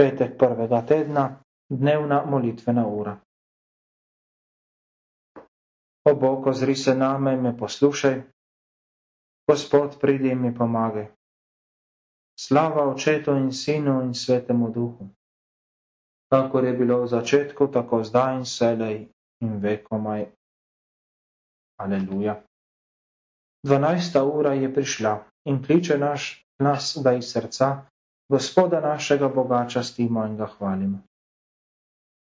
Petek prvega tedna, dnevna molitvena ura. O Bog, ozri se name in me poslušaj. Gospod, pridi in mi pomagaj. Slava očetu in sinu in svetemu duhu. Kakor je bilo v začetku, tako zdaj in selej in vekomaj. Aleluja. Dvanajsta ura je prišla in kliče naš, nas, da iz srca Gospoda našega Boga častimo in ga hvalimo.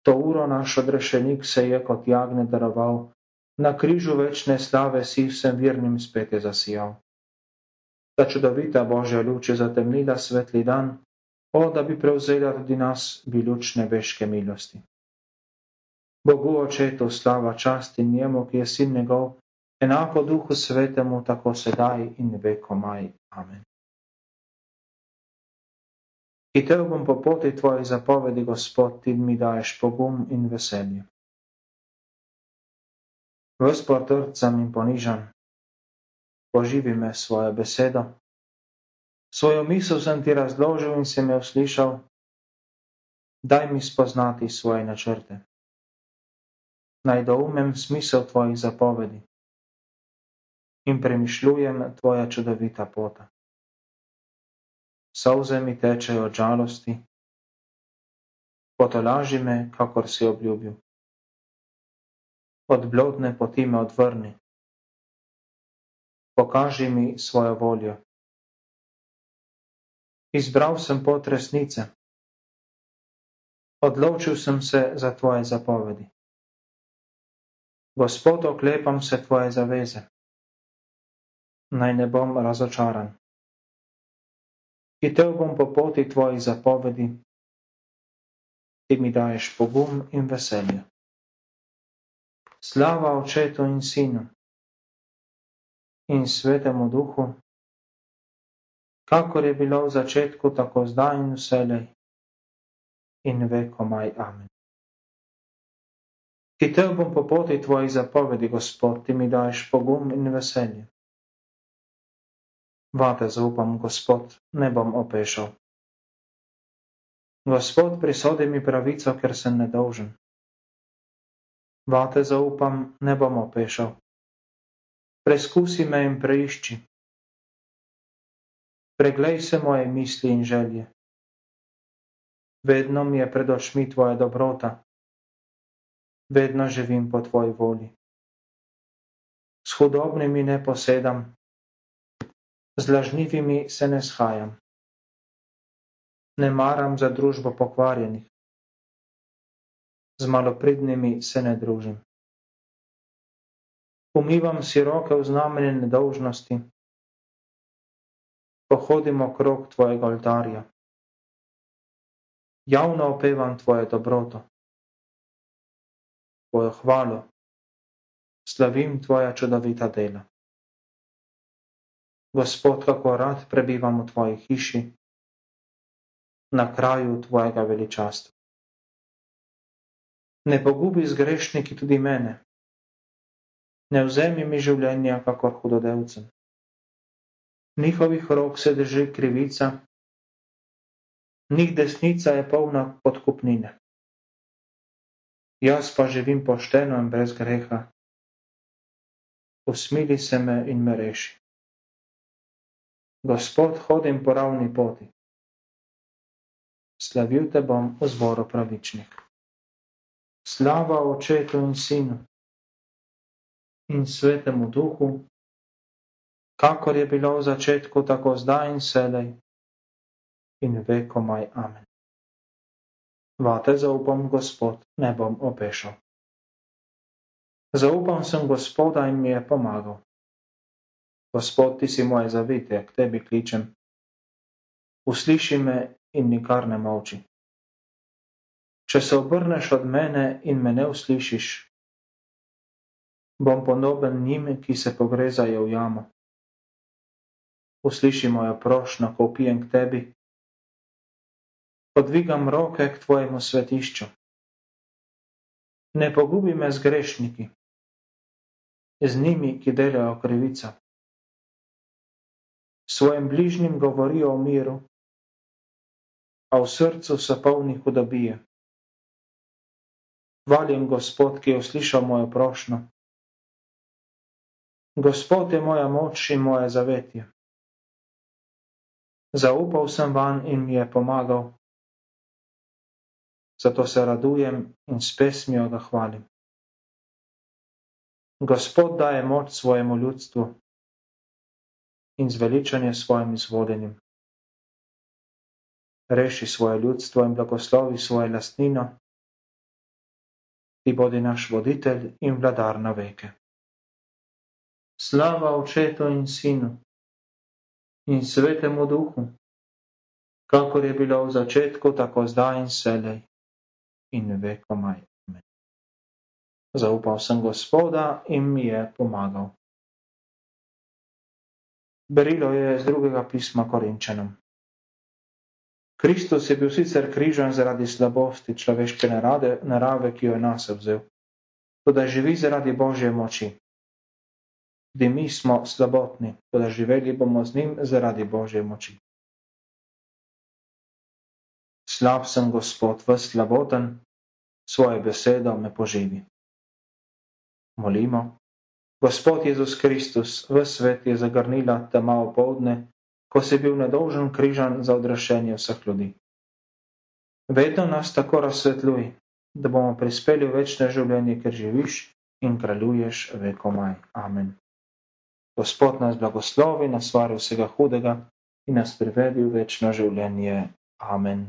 To uro naš odrešenik se je kot jagne daroval, na križu večne slave si vsem virnim spet je zasijal. Ta čudovita Božja luč je zatemnila svetli dan, o da bi prevzela tudi nas bi luč nebeške milosti. Bogu očetu slava čast in njemu, ki je sin njegov, enako duhu svetemu, tako sedaj in vekomaj. Amen. Hitel bom po poti tvoji zapovedi, Gospod, ti mi daješ pogum in veselje. Ves potrcam in ponižan, poživi me svojo besedo. Svojo misel sem ti razložil in sem jo slišal, daj mi spoznati svoje načrte. Naj doumem smisel tvojih zapovedi in premišljujem tvoja čudovita pota solze mi tečejo od žalosti. Potolaži me, kakor si obljubil. Od blodne poti me odvrni. Pokaži mi svojo voljo. Izbral sem pot resnice. Odločil sem se za tvoje zapovedi. Gospod, oklepam se tvoje zaveze. Naj ne bom razočaran hitel bom po poti tvojih zapovedi, ti mi daješ pogum in veselje. Slava očetu in sinu in svetemu duhu, kakor je bilo v začetku, tako zdaj in vselej in vekomaj. Amen. Hitel bom po poti tvojih zapovedi, Gospod, ti mi daješ pogum in veselje. Vate zaupam, Gospod, ne bom opešal. Gospod, prisodi mi pravico, ker sem nedolžen. Vate zaupam, ne bom opešal. Preskusi me in preišči. Preglej se moje misli in želje. Vedno mi je pred očmi tvoja dobrota. Vedno živim po tvoji volji. S hudobnimi ne posedam, z lažnivimi se ne shajam. Ne maram za družbo pokvarjenih. Z malopridnimi se ne družim. Umivam si roke v znamenje nedolžnosti. Pohodim okrog tvojega oltarja. Javno opevam tvoje dobroto, tvojo hvalo, slavim tvoja čudovita dela. Gospod, kako rad prebivam v tvoji hiši, na kraju tvojega veličastva. Ne pogubi z grešniki tudi mene, ne vzemi mi življenja, kakor hudodelcem. Njihovih rok se drži krivica, njih desnica je polna podkupnine. Jaz pa živim pošteno in brez greha. Usmili se me in me reši. Gospod, hodim po ravni poti. Slavil te bom v zboru pravičnik. Slava očetu in sinu in svetemu duhu, kakor je bilo v začetku, tako zdaj in sedaj in vekomaj. Amen. Vate zaupam, Gospod, ne bom opešal. Zaupam sem Gospoda in mi je pomagal. Gospod, ti si moje zavetje, k tebi kličem. Usliši me in nikar ne molči. Če se obrneš od mene in me ne uslišiš, bom podoben njim, ki se pogrezajo v jamo. Usliši mojo prošnjo, ko pijem k tebi. Podvigam roke k tvojemu svetišču. Ne pogubi me z grešniki, z njimi, ki delajo krivico svojim bližnjim govorijo o miru, a v srcu so polni hudobije. Hvalim Gospod, ki je uslišal mojo prošnjo. Gospod je moja moč in moje zavetje. Zaupal sem van in mi je pomagal. Zato se radujem in s pesmijo ga hvalim. Gospod daje moč svojemu ljudstvu in zveličanje svojim izvoljenim. Reši svoje ljudstvo in blagoslovi svojo lastnino, ti bodi naš voditelj in vladar na veke. Slava očetu in sinu in svetemu duhu, kakor je bilo v začetku, tako zdaj in selej in vekomaj. Zaupal sem Gospoda in mi je pomagal. Berilo je z drugega pisma Korinčanom. Kristus je bil sicer križan zaradi slabosti človeške narade, narave, ki jo je nas vzel, tudi živi zaradi Božje moči. Tudi mi smo slabotni, tudi živeli bomo z njim zaradi Božje moči. Slab sem Gospod, v slaboten, svojo besedo me poživi molimo. Gospod Jezus Kristus, v svet je zagrnila tema opoldne, ko si bil nedolžen križan za odrešenje vseh ljudi. Vedno nas tako razsvetljuj, da bomo prispeli v večne življenje, ker živiš in kraljuješ vekomaj. Amen. Gospod nas blagoslovi, nas vari vsega hudega in nas privedi v večno življenje. Amen.